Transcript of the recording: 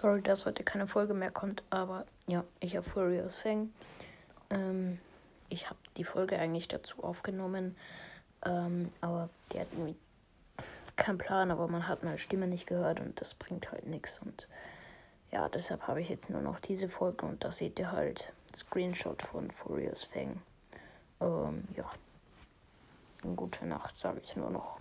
Sorry, dass heute keine Folge mehr kommt, aber ja, ich habe Furious Fang. Ähm, ich habe die Folge eigentlich dazu aufgenommen, ähm, aber die hat irgendwie keinen Plan, aber man hat meine Stimme nicht gehört und das bringt halt nichts. Und ja, deshalb habe ich jetzt nur noch diese Folge und da seht ihr halt Screenshot von Furious Fang. Ähm, ja. Eine gute Nacht, sage ich nur noch.